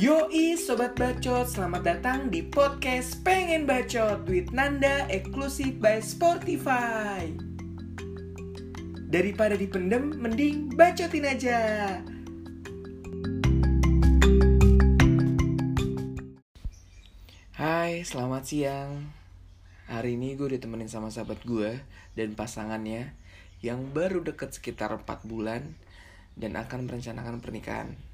Yoi Sobat Bacot, selamat datang di podcast Pengen Bacot with Nanda Eksklusif by Spotify. Daripada dipendem, mending bacotin aja. Hai, selamat siang. Hari ini gue ditemenin sama sahabat gue dan pasangannya Yang baru deket sekitar 4 bulan Dan akan merencanakan pernikahan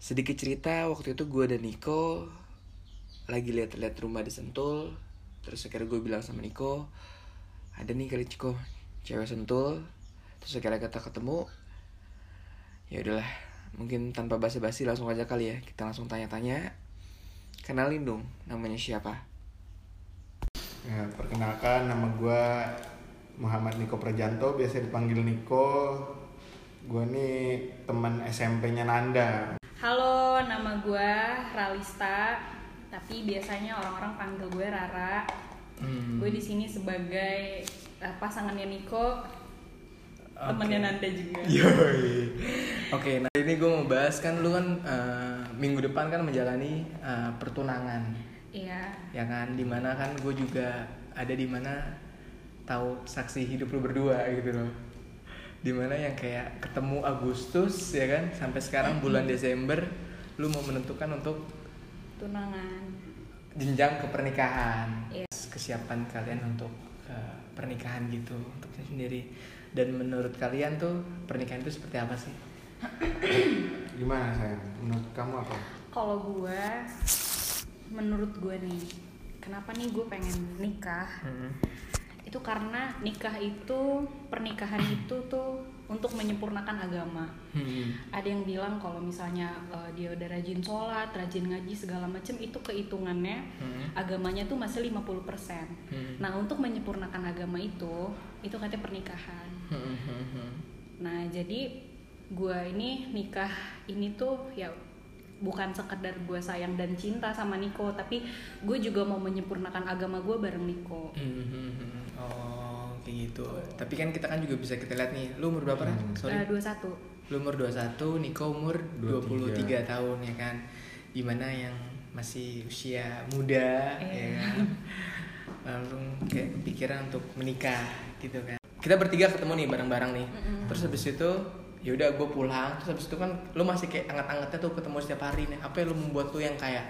Sedikit cerita, waktu itu gue dan Niko lagi lihat-lihat rumah di Sentul. Terus akhirnya gue bilang sama Niko, ada nih kali Ciko, cewek Sentul. Terus akhirnya kita ketemu. Ya udahlah, mungkin tanpa basa-basi langsung aja kali ya. Kita langsung tanya-tanya. Kenalin dong, namanya siapa? Ya, perkenalkan nama gue Muhammad Niko Prajanto, biasa dipanggil Niko. Gue nih teman SMP-nya Nanda. Nama gue Ralista, tapi biasanya orang-orang panggil gue Rara. Hmm. Gue di sini sebagai uh, pasangannya Niko, temennya Nanda juga. Yoi. Oke, nah ini gue mau bahas kan lu kan eh, minggu depan kan menjalani eh, pertunangan. Iya, ya kan di mana kan gue juga ada di mana tahu saksi hidup lu berdua gitu loh di mana yang kayak ketemu Agustus ya kan sampai sekarang bulan Desember lu mau menentukan untuk tunangan. jenjang ke pernikahan Iya. kesiapan kalian untuk eh, pernikahan gitu untuk saya sendiri dan menurut kalian tuh pernikahan itu seperti apa sih Gimana sayang? Menurut kamu apa? Kalau gue, menurut gue nih, kenapa nih gue pengen nikah? Itu karena nikah itu, pernikahan itu tuh untuk menyempurnakan agama. Hmm. ada yang bilang kalau misalnya uh, dia udah rajin sholat, rajin ngaji segala macem itu kehitungannya Hmm. agamanya tuh masih 50%. Hmm. Nah, untuk menyempurnakan agama itu, itu katanya pernikahan. Hmm, hmm, hmm. Nah, jadi gua ini nikah ini tuh ya bukan sekedar gue sayang dan cinta sama Niko, tapi gue juga mau menyempurnakan agama gue bareng Niko. Hmm, hmm. Oh, kayak gitu. Tapi kan kita kan juga bisa kita lihat nih, lu umur berapa kan? Hmm. Sorry. Eh, 21. Lu umur 21, Niko umur 23 tahun ya kan. Di mana yang masih usia muda ya Iya. kan. Langsung kayak kepikiran untuk menikah gitu kan. Kita bertiga ketemu nih bareng-bareng nih. Mm-mm. Terus habis itu ya udah gue pulang terus habis itu kan lu masih kayak anget-angetnya tuh ketemu setiap hari nih apa yang lu membuat lu yang kayak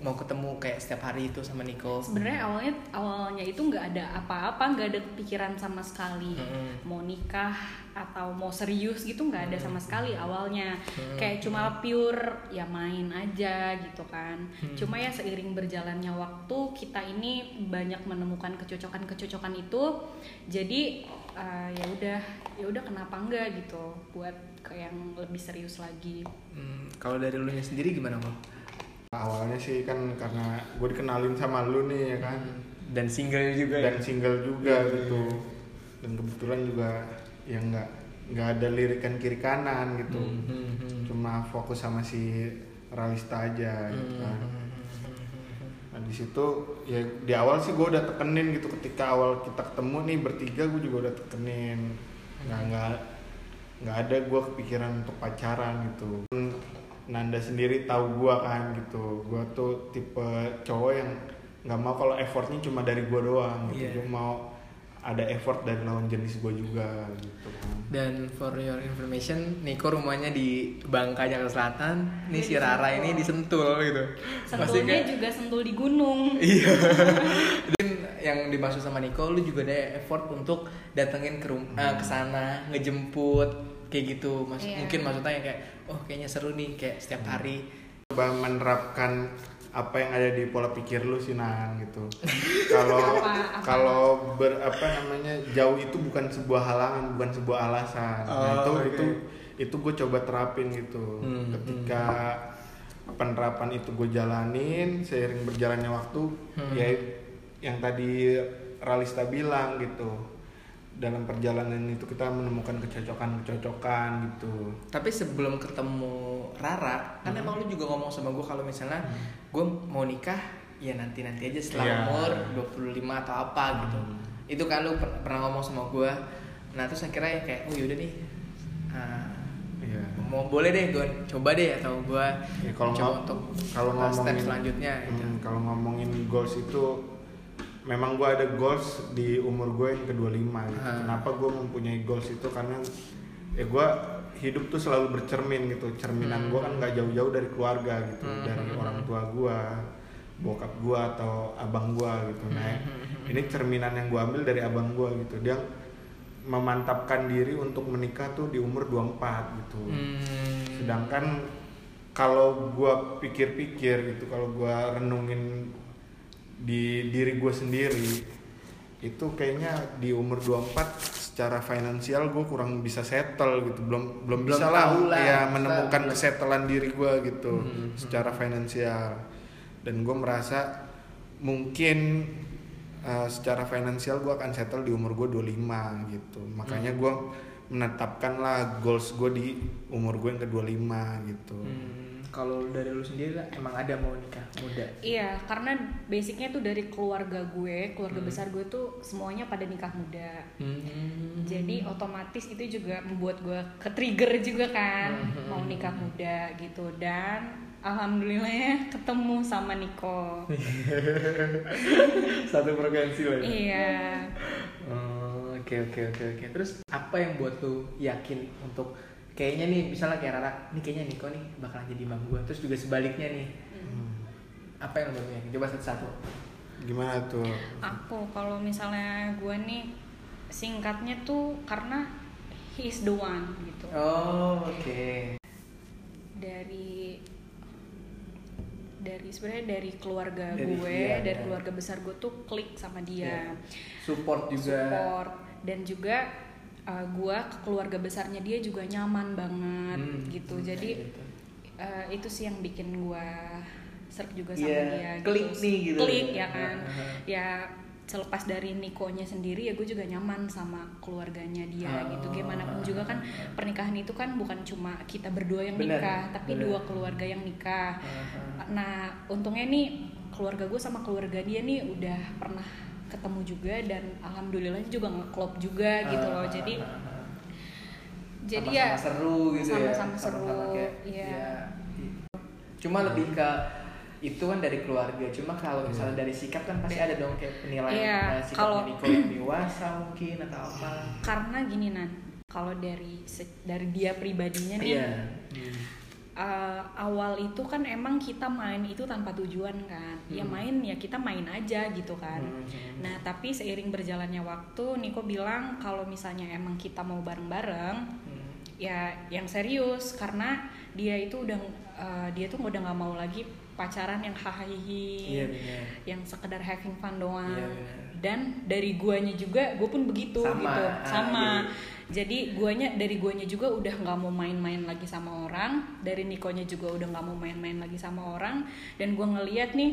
mau ketemu kayak setiap hari itu sama Niko Sebenarnya awalnya awalnya itu nggak ada apa-apa, nggak ada pikiran sama sekali Mm-mm. mau nikah atau mau serius gitu nggak ada sama sekali awalnya. Mm. Kayak cuma pure ya main aja gitu kan. Mm. Cuma ya seiring berjalannya waktu kita ini banyak menemukan kecocokan-kecocokan itu. Jadi eh, ya udah ya udah kenapa enggak gitu buat ke yang lebih serius lagi. Hmm, kalau dari lu sendiri gimana Mo? Awalnya sih kan karena gue dikenalin sama lu nih ya kan. dan single juga ya? Dan single juga gitu. Dan kebetulan juga yang nggak nggak ada lirikan kiri kanan gitu. Hmm, hmm, hmm. Cuma fokus sama si Ralista aja gitu Hmm, kan. hmm, hmm. Nah di situ ya di awal sih gue udah tekenin gitu ketika awal kita ketemu nih bertiga gue juga udah tekenin nggak nggak nggak ada gue kepikiran untuk pacaran gitu Nanda sendiri tahu gue kan gitu gue tuh tipe cowok yang nggak mau kalau effortnya cuma dari gue doang gitu Iya. gue mau ada effort dari lawan jenis gue juga gitu kan Dan for your information, Niko rumahnya di Bangka Jakarta Selatan. Nih Dia si Rara Sentul. ini di Sentul gitu. Sentulnya kayak- juga sentul di gunung. Iya. Dan yang dimaksud sama Niko, lu juga ada effort untuk datengin ke rum eh, ke sana, ngejemput kayak gitu. Mas Iya. mungkin maksudnya yang kayak oh kayaknya seru nih kayak setiap hari. coba menerapkan apa yang ada di pola pikir lu sih Nan gitu kalau kalau ber apa namanya jauh itu bukan sebuah halangan bukan sebuah alasan Oh, nah, itu oke. itu itu gue coba terapin gitu Hmm, ketika penerapan itu gue jalanin seiring berjalannya waktu Hmm. ya yang tadi Ralista bilang gitu dalam perjalanan itu kita menemukan kecocokan-kecocokan gitu Tapi sebelum ketemu Rara, kan Hmm. emang lu juga ngomong sama gue kalau misalnya gue mau nikah ya nanti nanti aja setelah Iya. umur 25 atau apa gitu. Hmm. Itu kan lu per- pernah ngomong sama gue. Nah terus akhirnya ya kayak oh yaudah nih, ah, Iya. gue mau boleh deh gue coba deh atau gue Ya, kalau coba untuk kalau uh, step ngomongin selanjutnya gitu. Hmm, kalau ngomongin goals itu memang gue ada goals di umur gue yang ke-25 gitu. Ah. Kenapa gue mempunyai goals itu karena ya gue hidup tuh selalu bercermin gitu. Cerminan Hmm. gue kan nggak jauh-jauh dari keluarga gitu, Hmm. dari orang tua gue, bokap gue atau abang gue gitu. Nah, Hmm. ini cerminan yang gue ambil dari abang gue gitu. Dia memantapkan diri untuk menikah tuh di umur 24 gitu Hmm. sedangkan kalau gua pikir-pikir gitu kalau gua renungin di diri gue sendiri itu kayaknya di umur 24 secara finansial gue kurang bisa settle gitu. Belum belum, Belum bisa lah ya menemukan kesetelan diri gue gitu Hmm. secara finansial. Dan gue merasa mungkin uh, secara finansial gue akan settle di umur gue 25 gitu. Makanya gue menetapkan lah goals gue di umur gue yang ke 25 gitu. Hmm, kalau dari lu sendiri emang ada mau nikah muda Iya, karena basicnya tuh dari keluarga gue, keluarga besar gue tuh semuanya pada nikah muda. Hmm. Jadi otomatis itu juga membuat gue ke-trigger juga kan Hmm. mau nikah muda gitu dan alhamdulillah ketemu sama Niko. satu frekuensi lah ya? iya. Oh, Oke oke oke oke. Terus apa yang buat lu yakin untuk kayaknya nih misalnya kayak Rara, nih kayaknya Niko nih bakalan jadi imam gue. Terus juga sebaliknya nih, Hmm. apa yang lu yakin? Coba satu-satu. gimana tuh Aku kalau misalnya gue nih singkatnya tuh karena he is the one gitu. Oh oke. Dari dari sebenarnya dari keluarga Dari gue, dia, dari ya. keluarga besar gue tuh klik sama dia. Iya. Support juga. support dan juga uh, gua ke keluarga besarnya dia juga nyaman banget Hmm, gitu jadi gitu. uh, itu sih yang bikin gua serp juga sama Iya, dia klik nih gitu. klik ya kan Aha. ya selepas dari Nikonya sendiri ya gue juga nyaman sama keluarganya dia Oh. gitu gimana pun juga kan pernikahan itu kan bukan cuma kita berdua yang Bener, nikah tapi bener. dua keluarga yang nikah Aha. Nah, untungnya nih keluarga gue sama keluarga dia nih udah pernah ketemu juga dan alhamdulillah juga ngeklop juga gitu loh. Ah, Jadi ah, ah. jadi Sama-sama ya seru gitu ya. sama-sama seru, kayak, iya. ya. Cuma lebih ke itu kan dari keluarga. Cuma kalau misalnya dari sikap kan pasti ada dong kayak penilaian Iya, eh, sikapnya kalau- Niko yang dewasa mungkin atau apa. karena gini nan, kalau dari dari dia pribadinya nih Iya. Hmm. Uh, awal itu kan emang kita main itu tanpa tujuan kan. Ya Hmm. main ya kita main aja gitu kan. Hmm. Nah, tapi seiring berjalannya waktu, Niko bilang kalau misalnya emang kita mau bareng-bareng, Hmm. ya yang serius karena dia itu udah uh, dia tuh udah nggak mau lagi pacaran yang hahaha Iya benar. yang sekedar having fun doang Iya, benar. dan dari guanya juga gue pun begitu Sama, gitu ah, sama jadi guanya dari guanya juga udah nggak mau main-main lagi sama orang dari Nikonya juga udah nggak mau main-main lagi sama orang dan gue ngeliat nih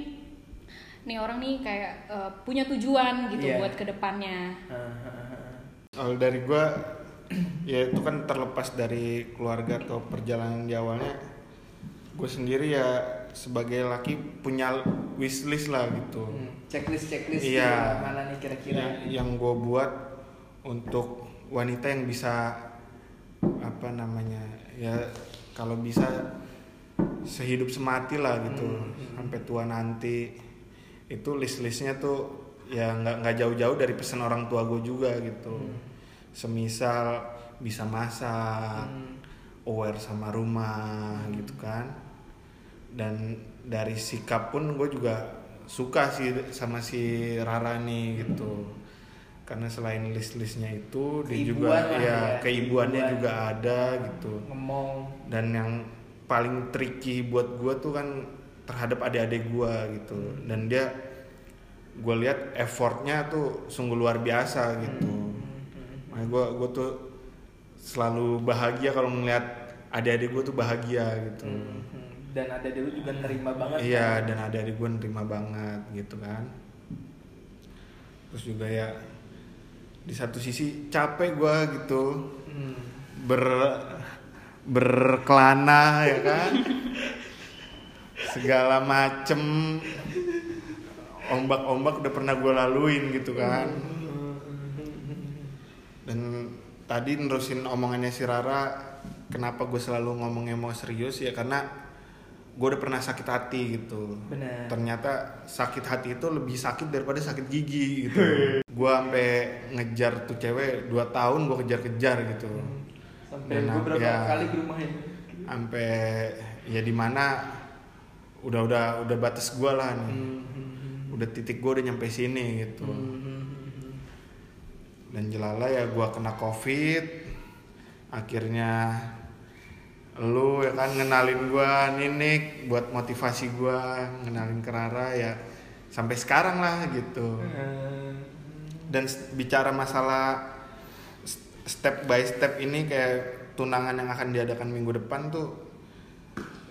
nih orang nih kayak uh, punya tujuan gitu Iya. buat ke depannya Ah, ah, ah. Kalau dari gue ya itu kan terlepas dari keluarga atau perjalanan di awalnya gue sendiri ya sebagai laki punya wishlist lah gitu Hmm. Checklist checklist Iya. mana nih kira-kira. Ya, yang gue buat untuk wanita yang bisa apa namanya ya kalau bisa sehidup semati lah gitu Hmm, hmm. sampai tua nanti itu list listnya tuh ya nggak nggak jauh-jauh dari pesan orang tua gue juga gitu Hmm. semisal bisa masak Hmm. aware sama rumah gitu kan dan dari sikap pun gue juga suka sih sama si Rara nih gitu karena selain list-listnya itu dia juga Keibuan ya ya, keibuannya keibuan. juga ada gitu Ngomong. dan yang paling tricky buat gue tuh kan terhadap adik-adik gue gitu dan dia gue lihat effortnya tuh sungguh luar biasa gitu Hmm. Makanya gue gue tuh selalu bahagia kalau ngeliat adik-adik gue tuh bahagia gitu. Hmm. Dan ada dulu juga nerima banget. Iya kan? dan adik-adik gue nerima banget gitu kan. Terus juga ya di satu sisi capek gue gitu Hmm. ber berkelana ya kan. Segala macem ombak-ombak udah pernah gue laluin gitu kan. dan tadi nerusin omongannya si Rara kenapa gue selalu ngomongnya mau serius ya karena gue udah pernah sakit hati gitu Benar. ternyata sakit hati itu lebih sakit daripada sakit gigi gitu gue sampai ngejar tuh cewek 2 tahun gue kejar-kejar gitu Sampai Dan, beberapa ya. kali ke rumahnya. sampai ya di mana udah udah udah batas gue lah nih Hmm. udah titik gue udah nyampe sini gitu Hmm. dan jelala ya gua kena covid akhirnya lu ya kan ngenalin gua Ninik buat motivasi gua ngenalin ke Rara ya sampai sekarang lah gitu Hmm. dan bicara masalah step by step ini kayak tunangan yang akan diadakan minggu depan tuh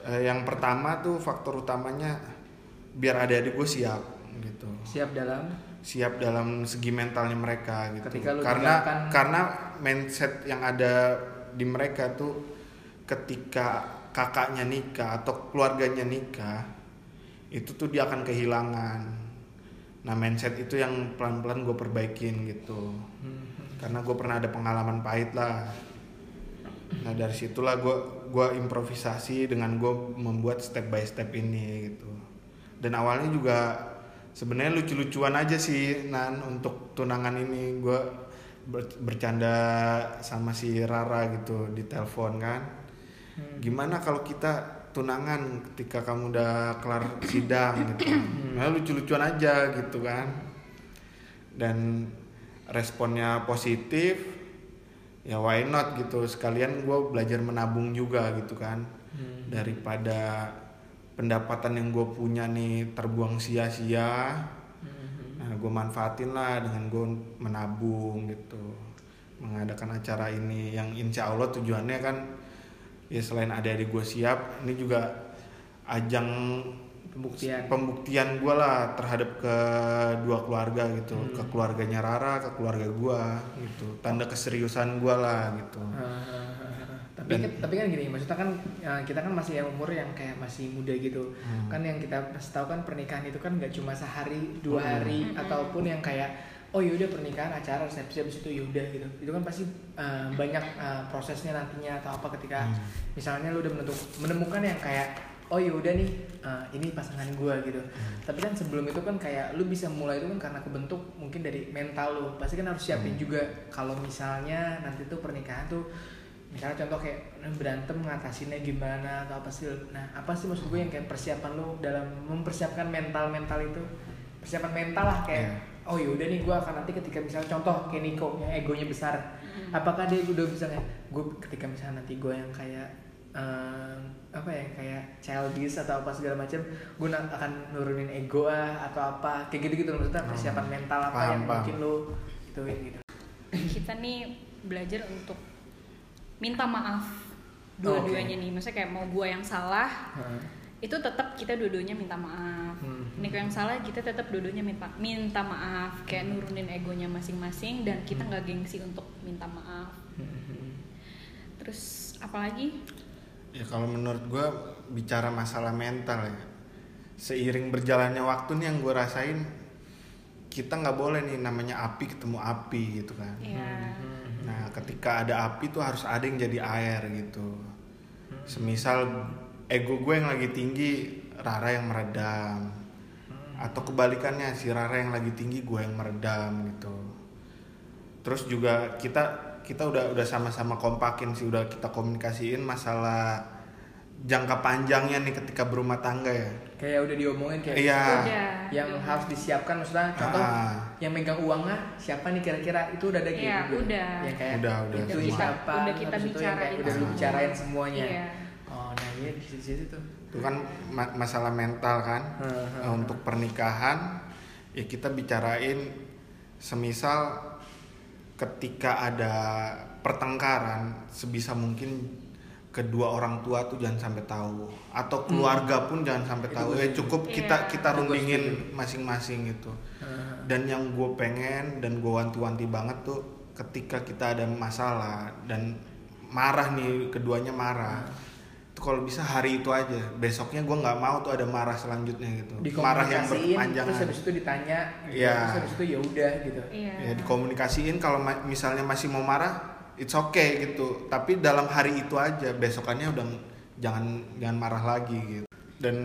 eh, yang pertama tuh faktor utamanya biar adik-adik gue siap gitu Siap dalam siap dalam segi mentalnya mereka gitu. Ketika lu karena tinggalkan- karena mindset yang ada di mereka tuh ketika kakaknya nikah atau keluarganya nikah itu tuh dia akan kehilangan. Nah mindset itu yang pelan-pelan gue perbaikin gitu. Karena gue pernah ada pengalaman pahit lah. Nah dari situlah gue gua improvisasi dengan gue membuat step by step ini gitu. Dan awalnya juga sebenarnya lucu-lucuan aja sih Nan untuk tunangan ini gue ber- bercanda sama si Rara gitu di telepon kan. Gimana kalau kita tunangan ketika kamu udah kelar sidang gitu. Nah lucu-lucuan aja gitu kan. Dan responnya positif ya why not gitu. Sekalian gue belajar menabung juga gitu kan. Daripada pendapatan yang gue punya nih terbuang sia-sia nah gue manfaatin lah dengan gue menabung gitu. Mengadakan acara ini yang insya Allah tujuannya kan ya selain adik-adik gue siap ini juga ajang Pembuktian. pembuktian gue lah terhadap kedua keluarga gitu. Ke keluarganya Rara ke keluarga gue gitu. Tanda keseriusan gue lah gitu. Ah, tapi kan, tapi kan gini maksudnya kan eh, kita kan masih yang umur yang kayak masih muda gitu. Hmm. kan yang kita pasti tahu kan pernikahan itu kan nggak cuma sehari dua Hmm. hari ataupun yang kayak oh yaudah pernikahan acara resepsi habis itu yaudah gitu. Itu kan pasti eh, banyak eh, prosesnya nantinya atau apa ketika Hmm. misalnya lu udah menentuk- menemukan yang kayak oh yaudah nih eh, ini pasangan gua gitu. Tapi kan sebelum itu kan kayak lu bisa mulai itu kan karena kebentuk mungkin dari mental lu. Pasti kan harus siapin juga. Kalau misalnya nanti tuh pernikahan tuh misalnya contoh kayak lu berantem ngatasinnya gimana? Atau apa sih? Nah apa sih maksud gue yang kayak persiapan lu dalam mempersiapkan mental mental itu? Persiapan mental lah kayak oh yaudah nih gue akan nanti ketika misalnya contoh kayak Niko yang egonya besar apakah dia udah bisa kayak gue ketika misalnya nanti gue yang kayak em, apa ya kayak childish atau apa segala macam gue akan nurunin ego ah atau apa kayak gitu gitu maksudnya persiapan mental apa Paham, yang paham. mungkin lu ituin gitu. Kita nih belajar untuk minta maaf dua-duanya nih maksudnya kayak mau gua yang salah itu tetap kita dua-duanya minta maaf. Hmm. Niko yang salah kita tetap dua-duanya minta minta maaf. Kayak nurunin egonya masing-masing dan kita nggak gengsi untuk minta maaf. Terus apalagi ya kalau menurut gue bicara masalah mental ya. Seiring berjalannya waktu nih yang gue rasain kita nggak boleh nih namanya api ketemu api gitu kan. Ya Nah, ketika ada api tuh harus ada yang jadi air gitu. Semisal ego gue yang lagi tinggi, Rara yang meredam. Atau kebalikannya, si Rara yang lagi tinggi, gue yang meredam gitu. Terus juga kita kita udah udah sama-sama kompakin sih, udah kita komunikasiin masalah jangka panjangnya nih ketika berumah tangga ya. kayak udah diomongin kayak Iya. udah yang harus disiapkan maksudnya contoh Ah. yang megang uangnya siapa nih kira-kira itu udah ada gitu Iya, juga. udah. yang kayak Udah, udah. itu Kita- siapa udah kita bicarain udah bicarain semuanya Iya. Iya di situ, situ tuh. Itu kan ma- masalah mental kan. Hmm, Nah, untuk pernikahan ya kita bicarain semisal ketika ada pertengkaran sebisa mungkin kedua orang tua tuh jangan sampai tahu. Atau keluarga pun jangan sampai Itu tahu. ya cukup kita Iya. kita Itu gua rundingin masing-masing gitu. Hmm. dan yang gue pengen dan gue wanti-wanti banget tuh ketika kita ada masalah dan marah nih keduanya marah. Itu kalau bisa hari itu aja. Besoknya gue nggak mau tuh ada marah selanjutnya gitu. Marah yang berpanjangan terus habis itu ditanya gitu. Iya. terus habis itu ya udah gitu. Iya. Ya dikomunikasiin kalau ma- misalnya masih mau marah it's okay gitu. Tapi dalam hari itu aja besokannya udah jangan jangan marah lagi gitu. Dan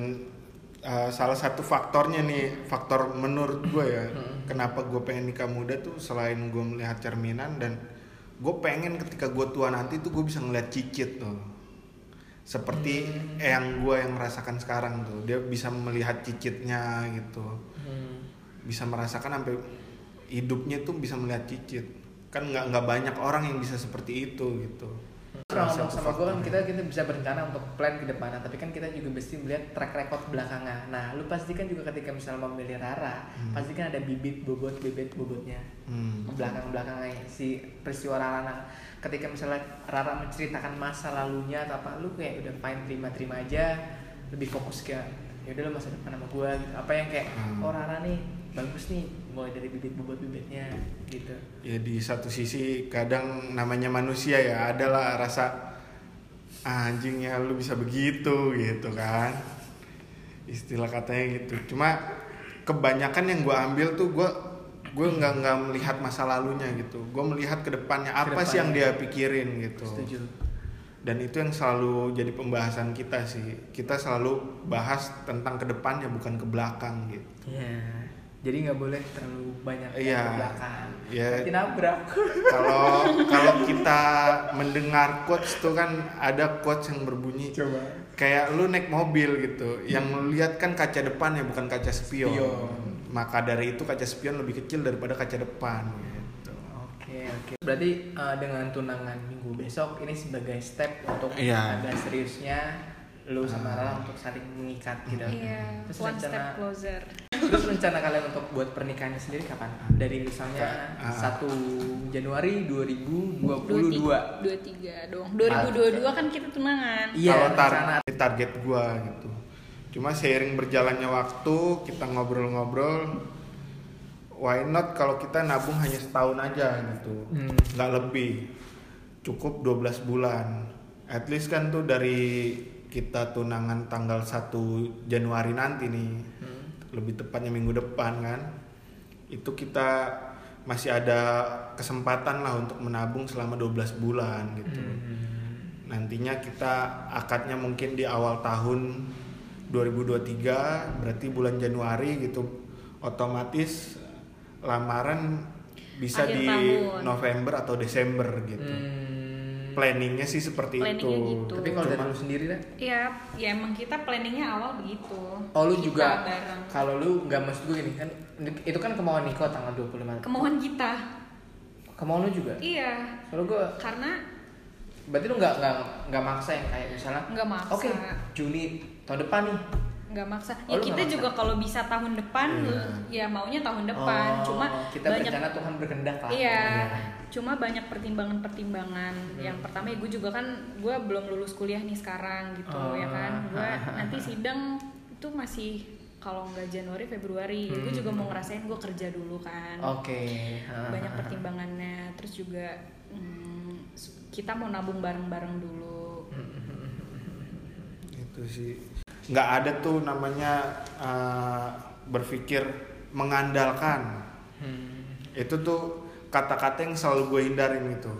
uh, salah satu faktornya nih faktor menurut gue ya kenapa gue pengen nikah muda tuh selain gue melihat cerminan dan gue pengen ketika gue tua nanti tuh gue bisa ngeliat cicit tuh seperti yang gue yang merasakan sekarang tuh. Dia bisa melihat cicitnya gitu. Hmm. bisa merasakan sampai hidupnya tuh bisa melihat cicit. Kan nggak nggak banyak orang yang bisa seperti itu gitu Kalau ngomong sama gue kan kita kita bisa berencana untuk plan ke depan, tapi kan kita juga mesti melihat track record belakangan. Nah, lu pasti kan juga ketika misalnya memilih Rara, Hmm. pasti kan ada bibit bobot bibit bobotnya Hmm. belakang belakangnya si peristiwa Rara. Nah, ketika misalnya Rara menceritakan masa lalunya atau apa, lu kayak udah fine terima terima aja, lebih fokus ke ya udah lu masa depan sama gue gitu. Apa yang kayak Hmm. oh Rara nih bagus nih mulai dari bibit bobot bibitnya gitu. ya di satu sisi kadang namanya manusia ya adalah rasa "Ah, anjingnya lu bisa begitu gitu kan. Istilah katanya gitu. Cuma kebanyakan yang gue ambil tuh gue gue nggak nggak melihat masa lalunya gitu. Gue melihat ke depannya apa sih yang dia pikirin gitu. Setuju. dan itu yang selalu jadi pembahasan kita sih. Kita selalu bahas tentang ke depannya bukan ke belakang gitu. Iya. Jadi nggak boleh terlalu banyak yang Iya. ke belakang. Iya. Nanti nabrak. kalau kalau kita mendengar quotes tuh kan ada quotes yang berbunyi Coba. kayak lu naik mobil gitu yang melihat kan kaca depan ya bukan kaca spion. Spion. maka dari itu kaca spion lebih kecil daripada kaca depan gitu Oke oke. Berarti uh, dengan tunangan minggu besok ini sebagai step untuk Iya. agak seriusnya lu sama Ah. Rara untuk saling mengikat gitu. Iya, Terus one rencana- step closer. Terus rencana kalian untuk buat pernikahannya sendiri kapan? Dari misalnya Ah. 1 Januari 2022. 23 dong. 2022 kan kita tunangan. Iya, kalau tar rencana. target gua gitu cuma seiring berjalannya waktu kita ngobrol-ngobrol why not kalau kita nabung hanya setahun aja gitu Hmm. nggak lebih cukup 12 bulan at least kan tuh dari kita tunangan tanggal 1 Januari nanti nih Hmm. lebih tepatnya minggu depan kan itu kita masih ada kesempatan lah untuk menabung selama 12 bulan gitu Hmm. nantinya kita akadnya mungkin di awal tahun 2023 berarti bulan Januari gitu otomatis lamaran bisa Akhir di tahun. November atau Desember gitu Hmm. Planningnya sih seperti itu Planningnya gitu. Tapi kalau dari lu sendiri lah, Iya, ya emang kita planningnya awal begitu. Oh lu Kita juga kalau lu nggak maksud gue gini kan itu kan kemauan Niko tanggal 25 Kemauan kita. Kemauan lu juga? Iya, Kalau gue karena berarti lu nggak nggak nggak maksa yang kayak misalnya nggak maksa. Oke, Juni tahun depan nih. Nggak maksa. Oh, Ya lu kita juga kalau bisa tahun depan, ya maunya tahun depan. Oh, Cuma kita banyak berencana Tuhan berkehendak lah. Iya, pokoknya. cuma banyak pertimbangan-pertimbangan. Yang pertama ya gue juga kan gue belum lulus kuliah nih sekarang gitu Oh. ya kan. Gue nanti sidang itu masih kalau nggak Januari Februari. Gue juga mau ngerasain gue kerja dulu kan. Oke. Banyak pertimbangannya. Terus juga hmm, kita mau nabung bareng-bareng dulu. itu sih nggak ada tuh namanya uh, berpikir mengandalkan. Hmm. itu tuh kata-kata yang selalu gue hindarin gitu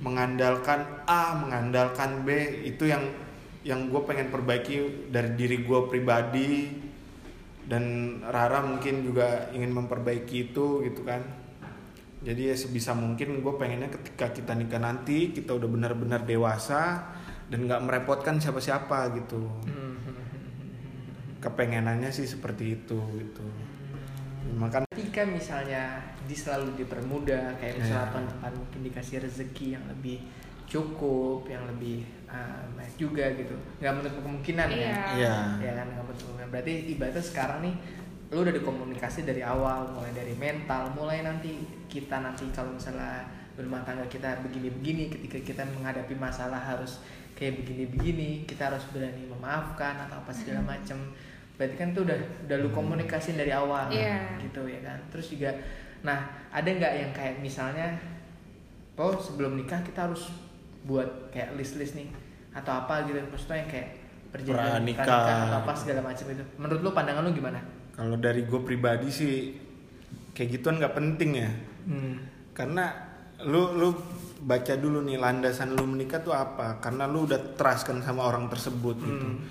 mengandalkan A mengandalkan B itu yang yang gue pengen perbaiki dari diri gue pribadi. Dan Rara mungkin juga ingin memperbaiki itu gitu kan. Jadi ya sebisa mungkin gue pengennya ketika kita nikah nanti kita udah benar-benar dewasa dan nggak merepotkan siapa-siapa gitu kepengenannya sih seperti itu gitu makan Ketika misalnya di selalu dipermudah, kayak misalnya Iya. tahun depan mungkin dikasih rezeki yang lebih cukup, yang lebih uh, juga gitu. Nggak menutup kemungkinan Iya. kan? Iya. Ya kan nggak menutup kemungkinan. Berarti ibaratnya sekarang nih lu udah dikomunikasi dari awal, mulai dari mental, mulai nanti kita nanti kalau misalnya rumah tangga kita begini-begini, ketika kita menghadapi masalah harus kayak begini-begini, kita harus berani memaafkan atau apa segala macam. Berarti kan tuh udah udah lu komunikasi dari awal Iya. gitu ya kan. Terus juga nah, ada nggak yang kayak misalnya oh sebelum nikah kita harus buat kayak list-list nih atau apa gitu maksudnya yang kayak perjanjian pranikah atau apa segala macam itu. Menurut lu pandangan lu gimana? kalau dari gue pribadi sih kayak gituan nggak penting ya Hmm. karena lu lu baca dulu nih landasan lu menikah tuh apa karena lu udah trust kan sama orang tersebut gitu Hmm.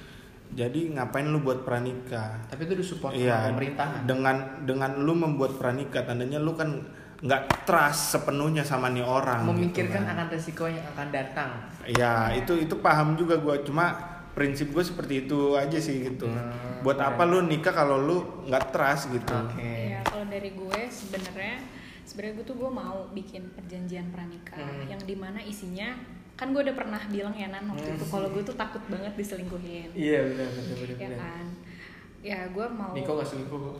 Jadi ngapain lu buat pranikah Tapi itu disupport Iya, sama pemerintahan. dengan dengan lu membuat pranikah tandanya lu kan nggak trust sepenuhnya sama nih orang Memikirkan gitu kan. akan resiko yang akan datang. ya itu itu paham juga gua cuma prinsip gue seperti itu aja sih gitu Hmm, buat keren. apa lu nikah kalau lu nggak trust gitu Oke. Ya kalau dari gue sebenarnya sebenarnya gue tuh gue mau bikin perjanjian pranikah Hmm. yang di mana isinya kan gue udah pernah bilang ya nan waktu itu kalau gue tuh takut banget diselingkuhin. Iya benar benar benar. ya kan? Ya gue mau Niko gak selingkuh kok.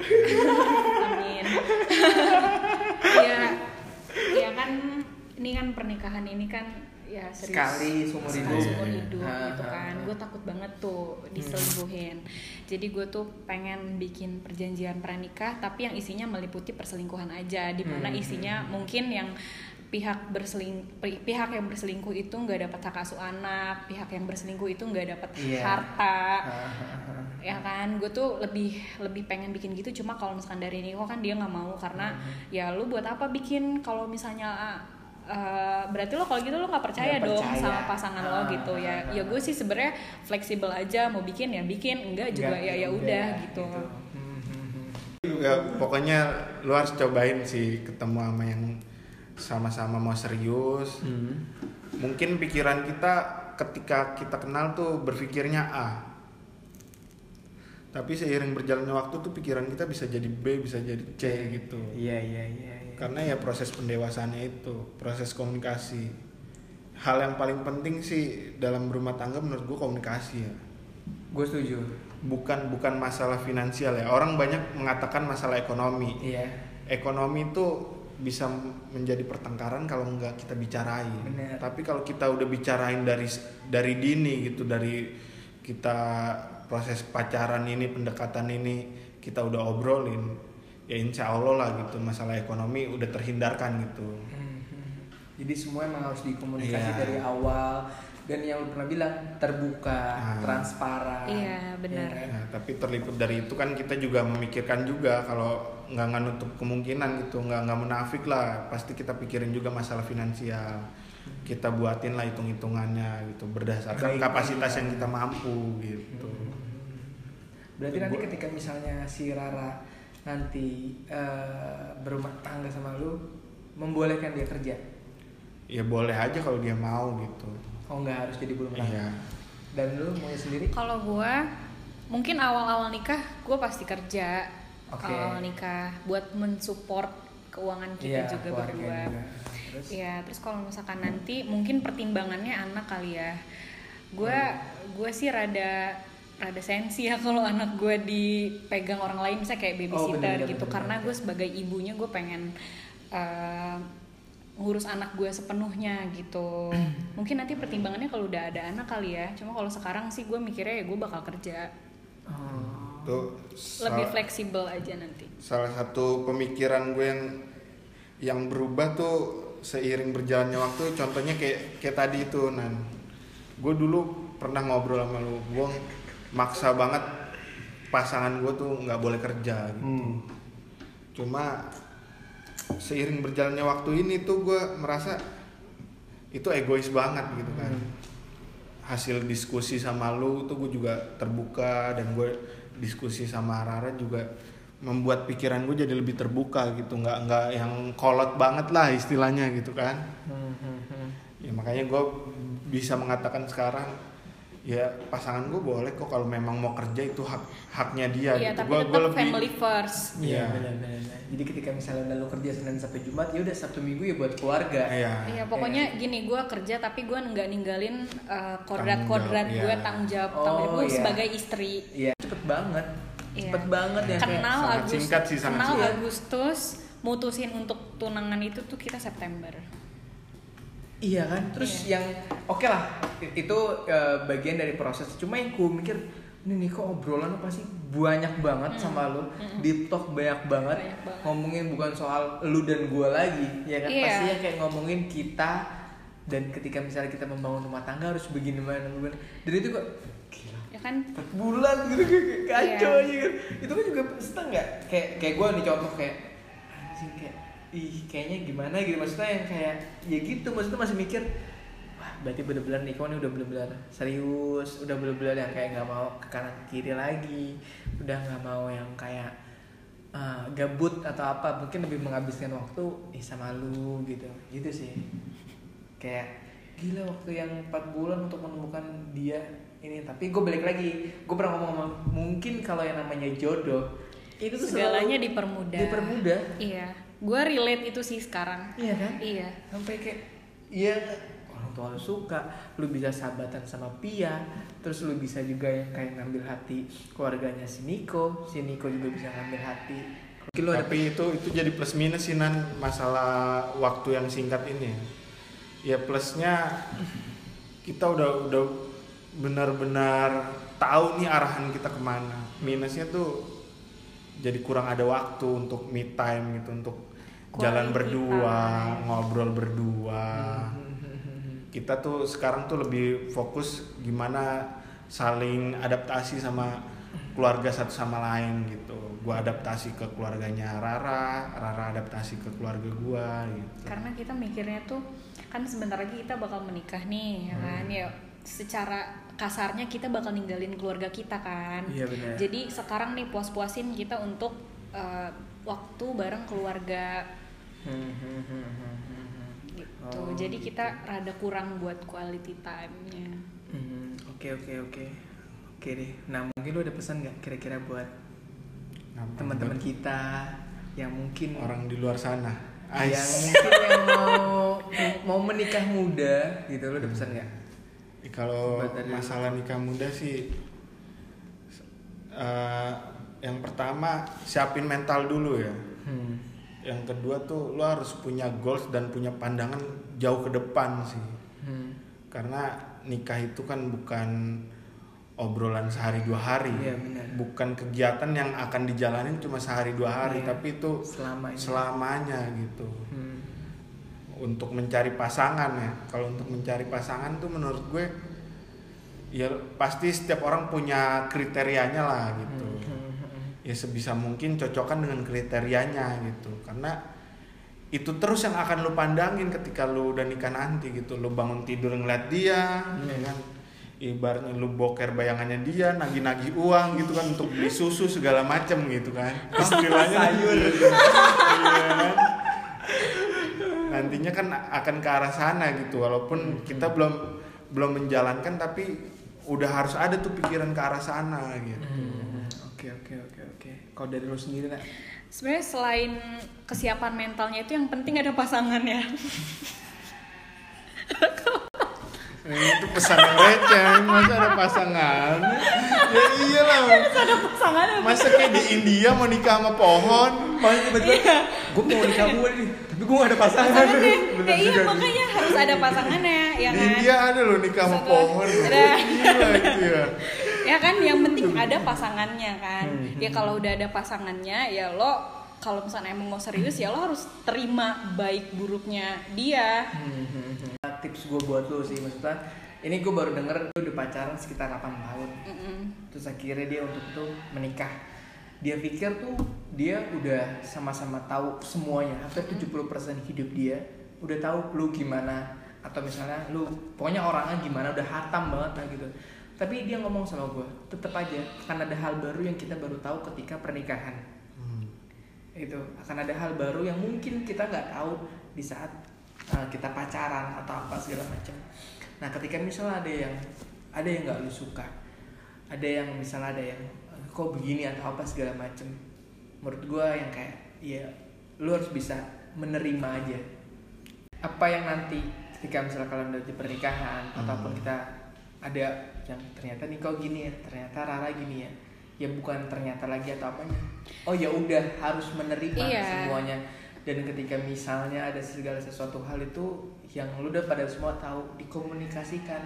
amin. Ya ya kan ini kan pernikahan ini kan ya serius. Sekali seumur hidup. seumur hidup Ha, gitu kan. gue takut banget tuh diselingkuhin. Jadi gue tuh pengen bikin perjanjian pranikah tapi yang isinya meliputi perselingkuhan aja. Di mana Hmm, isinya mungkin yang pihak berseling pi- pihak yang berselingkuh itu nggak dapat hak asuh anak pihak yang berselingkuh itu nggak dapat Iya. harta ya kan gue tuh lebih lebih pengen bikin gitu cuma kalau misalkan dari Niko kan dia nggak mau karena Hmm. ya lu buat apa bikin kalau misalnya uh, berarti lo kalau gitu lo nggak percaya Nggak dong percaya. sama pasangan lo Ah, gitu ya ah, ya gue sih sebenarnya fleksibel aja mau bikin ya bikin enggak juga Enggak, ya ya udah gitu, Hmm, hmm, hmm. ya pokoknya lu harus cobain sih ketemu sama yang sama-sama mau serius Hmm. mungkin pikiran kita ketika kita kenal tuh berpikirnya A tapi seiring berjalannya waktu tuh pikiran kita bisa jadi B bisa jadi C gitu Iya iya iya. iya. karena ya proses pendewasannya itu proses komunikasi hal yang paling penting sih dalam berumah tangga menurut gue komunikasi ya Gue setuju. bukan bukan masalah finansial ya orang banyak mengatakan masalah ekonomi Iya. ekonomi itu bisa menjadi pertengkaran kalau nggak kita bicarain. Bener. Tapi kalau kita udah bicarain dari dari dini gitu dari kita proses pacaran ini pendekatan ini kita udah obrolin ya insya Allah lah gitu masalah ekonomi udah terhindarkan gitu. Hmm, hmm. Jadi semua emang harus dikomunikasi Iya. dari awal dan yang lu pernah bilang terbuka, Ah. transparan. Iya, benar. Iya kan? Nah, tapi terliput dari itu kan kita juga memikirkan juga kalau nggak nggak nutup kemungkinan gitu nggak nggak menafik lah pasti kita pikirin juga masalah finansial kita buatin lah hitung hitungannya gitu berdasarkan Baik, kapasitas iya. yang kita mampu gitu Berarti nanti ketika misalnya si Rara nanti eh, berumah tangga sama lu membolehkan dia kerja. ya boleh aja kalau dia mau gitu Oh nggak harus jadi berumah tangga. iya Dan lu mau sendiri? kalau gue mungkin awal-awal nikah gue pasti kerja Oke. awal nikah buat mensupport keuangan kita Iya, juga berdua juga. Terus? Iya, terus kalau misalkan nanti mungkin pertimbangannya anak kali ya. Gue gue sih rada rada sensi ya kalau anak gue dipegang orang lain misalnya kayak babysitter bener-bener, gitu bener-bener. karena gue sebagai ibunya gue pengen eh, ngurus anak gue sepenuhnya gitu. mungkin nanti pertimbangannya kalau udah ada anak kali ya. Cuma kalau sekarang sih gue mikirnya ya gue bakal kerja. Oh. tuh Lebih fleksibel aja nanti. salah satu pemikiran gue yang yang berubah tuh seiring berjalannya waktu contohnya kayak kayak tadi itu nan gue dulu pernah ngobrol sama lu gue maksa banget pasangan gue tuh nggak boleh kerja gitu. Hmm. cuma seiring berjalannya waktu ini tuh gue merasa itu egois banget gitu kan Hmm. hasil diskusi sama lu tuh gue juga terbuka dan gue diskusi sama Rara juga membuat pikiran gue jadi lebih terbuka gitu nggak nggak yang kolot banget lah istilahnya gitu kan Hmm, hmm, hmm. ya makanya gue bisa mengatakan sekarang ya pasangan gue boleh kok kalau memang mau kerja itu hak haknya dia Iya, gitu tapi Gua- tetap gua lebih- family first. Iya Iya. benar benar. Jadi ketika misalnya udah lu kerja Senin sampai Jumat, ya udah Sabtu Minggu ya buat keluarga. iya Iya pokoknya gini gue kerja tapi gue nggak ninggalin uh, kodrat-kodrat Tanggung gue jawab, iya. tanggung jawab Oh, tanggung jawab gue iya. sebagai istri. Iya, cepet banget. Iya. Cepet banget ya Kenal sangat Agustus, singkat sih, sangat kenal singkat. Agustus, mutusin untuk tunangan itu tuh kita September. Iya kan? Terus Iya. yang oke lah, i- itu eh, bagian dari proses. Cuma yang ku mikir, ini nih kok obrolan pasti banyak banget sama lu, deep talk banyak banget. Banyak banget. ngomongin bukan soal lu dan gua lagi, ya kan? Iya. Pastinya kayak ngomongin kita dan ketika misalnya kita membangun rumah tangga harus begini mana begini. Dan itu kok gila Ya kan? 4 bulan gitu kacau Iya. aja kan itu kan juga setengah nggak kayak kayak gue nih contoh kayak anjing kayak ih kayaknya gimana gitu. Maksudnya yang kayak ya gitu. Maksudnya masih mikir wah berarti bener-bener Niko ini udah bener-bener serius udah bener-bener yang kayak nggak mau ke kanan ke kiri lagi udah nggak mau yang kayak uh, gabut atau apa. Mungkin lebih menghabiskan waktu eh, sama lu gitu. Gitu sih. Kayak gila waktu yang 4 bulan untuk menemukan dia ini. Tapi gue balik lagi gue pernah ngomong sama mungkin kalau yang namanya jodoh itu tuh segalanya dipermudah. dipermudah. Iya gue relate itu sih sekarang. Iya kan? Iya. Sampai kayak iya orang tua lu suka lu bisa sahabatan sama Pia terus lu bisa juga yang kayak ngambil hati keluarganya si Niko si Niko juga bisa ngambil hati. Mungkin lu ada tapi itu itu jadi plus minus sih nan masalah waktu yang singkat ini ya plusnya kita udah udah benar-benar tahu nih arahan kita ke mana. Minusnya tuh jadi kurang ada waktu untuk me time gitu untuk jalan Quality berdua time. ngobrol berdua. Kita tuh sekarang tuh lebih fokus gimana saling adaptasi sama keluarga satu sama lain gitu. Gua adaptasi ke keluarganya Rara Rara adaptasi ke keluarga gua gitu. Karena kita mikirnya tuh kan sebentar lagi kita bakal menikah nih ya kan? Hmm. ya secara kasarnya kita bakal ninggalin keluarga kita kan. Iya, benar. jadi sekarang nih puas-puasin kita untuk eh, waktu bareng keluarga. Gitu. Oh, jadi gitu. kita rada kurang buat quality time-nya. Hmm, Oke oke oke. Oke deh. Nah mungkin lu ada pesan nggak kira-kira buat Nah, teman-teman kita yang mungkin orang di luar sana. Yang mungkin yang mau mau menikah muda gitu. Lu ada pesan nggak? Eh, kalau masalah nikah muda sih eh, yang pertama siapin mental dulu ya Hmm. yang kedua tuh lo harus punya goals dan punya pandangan jauh ke depan sih Hmm. karena nikah itu kan bukan obrolan sehari dua hari Iya, benar. bukan kegiatan yang akan dijalanin cuma sehari dua hari Iya. tapi itu Selamanya. selamanya gitu Hmm. Untuk mencari pasangan ya. Kalau untuk mencari pasangan tuh menurut gue ya pasti setiap orang punya kriterianya lah gitu. Hmm, hmm, hmm. ya sebisa mungkin cocokkan dengan kriterianya gitu. Karena itu terus yang akan lu pandangin ketika lu udah nikah nanti gitu. Lu bangun tidur ngeliat dia ya kan? Ibaratnya lu boker bayangannya dia nagih-nagih uang gitu kan untuk beli susu segala macem gitu kan. Istilahnya sayur. kan nantinya kan akan ke arah sana gitu walaupun kita belum belum menjalankan tapi udah harus ada tuh pikiran ke arah sana gitu Hmm. Oke oke oke oke. Kalau dari lu sendiri nak? sebenarnya selain kesiapan mentalnya itu yang penting ada pasangannya Nah, itu pesan receh, masa ada pasangan? Ya iyalah. ada pasangannya Masa kayak di India mau nikah sama pohon? Paling tiba-tiba gue mau nikah gue nih, tapi gue gak ada pasangan. pasangannya Bener ya iya juga makanya harus ada pasangannya ya kan India ada loh nikah sama pohon. ada. Gila itu ya. ya kan yang penting ada pasangannya kan Hmm, ya kalau udah ada pasangannya ya lo kalau misalnya emang mau serius ya lo harus terima baik buruknya dia Nah, tips gue buat lu sih maksudnya ini gue baru denger lu udah pacaran sekitar 8 tahun Mm-mm. terus akhirnya dia untuk tuh menikah dia pikir tuh dia udah sama-sama tahu semuanya hampir 70% hidup dia udah tahu lu gimana atau misalnya lu pokoknya orangnya gimana udah hatam banget lah gitu. Tapi dia ngomong sama gue tetap aja akan ada hal baru yang kita baru tahu ketika pernikahan. Hmm. itu akan ada hal baru yang mungkin kita nggak tahu di saat uh, kita pacaran atau apa segala macam. Nah ketika misalnya ada yang ada yang nggak lu suka ada yang misalnya ada yang "Eh, kok begini atau apa segala macam menurut gua yang kayak ya lu harus bisa menerima aja. Apa yang nanti ketika misalnya kalian udah di pernikahan Hmm. ataupun kita ada yang ternyata nih kau gini ya ternyata Rara gini ya ya bukan ternyata lagi atau apanya. Oh ya udah harus menerima Iya. semuanya. Dan ketika misalnya ada segala sesuatu hal itu yang lu udah pada semua tahu dikomunikasikan.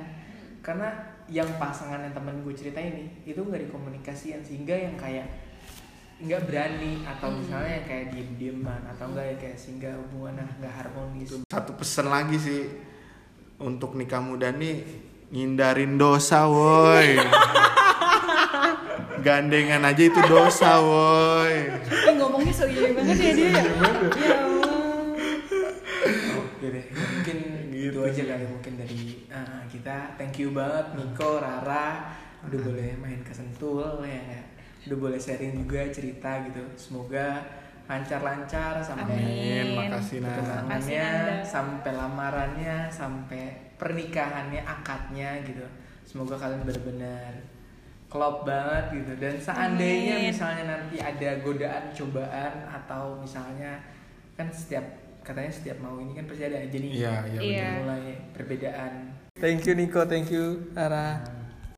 Karena yang pasangan yang temen gue cerita ini itu nggak dikomunikasikan sehingga yang kayak nggak berani atau hmm. misalnya yang kayak diem dieman atau enggak ya, kayak sehingga hubungan ah, nggak harmonis. Satu pesan lagi sih untuk nikah muda nih ngindarin dosa woi. Gandengan aja itu dosa woi. Eh, ngomongnya serius banget ya dia ya? ya Oke deh, mungkin gitu, gitu aja kali mungkin dari kita thank you banget Niko Rara udah boleh main ke Sentul ya udah boleh sharing juga cerita gitu semoga lancar-lancar sampai Amin. Makasih nah. Makasih, tunangannya sampai lamarannya sampai pernikahannya akadnya gitu semoga kalian benar-benar klop banget gitu dan seandainya Amin. misalnya nanti ada godaan cobaan atau misalnya kan setiap katanya setiap mau ini kan pasti ada aja nih iya Iya. benar. mulai perbedaan thank you Nico, thank you Ara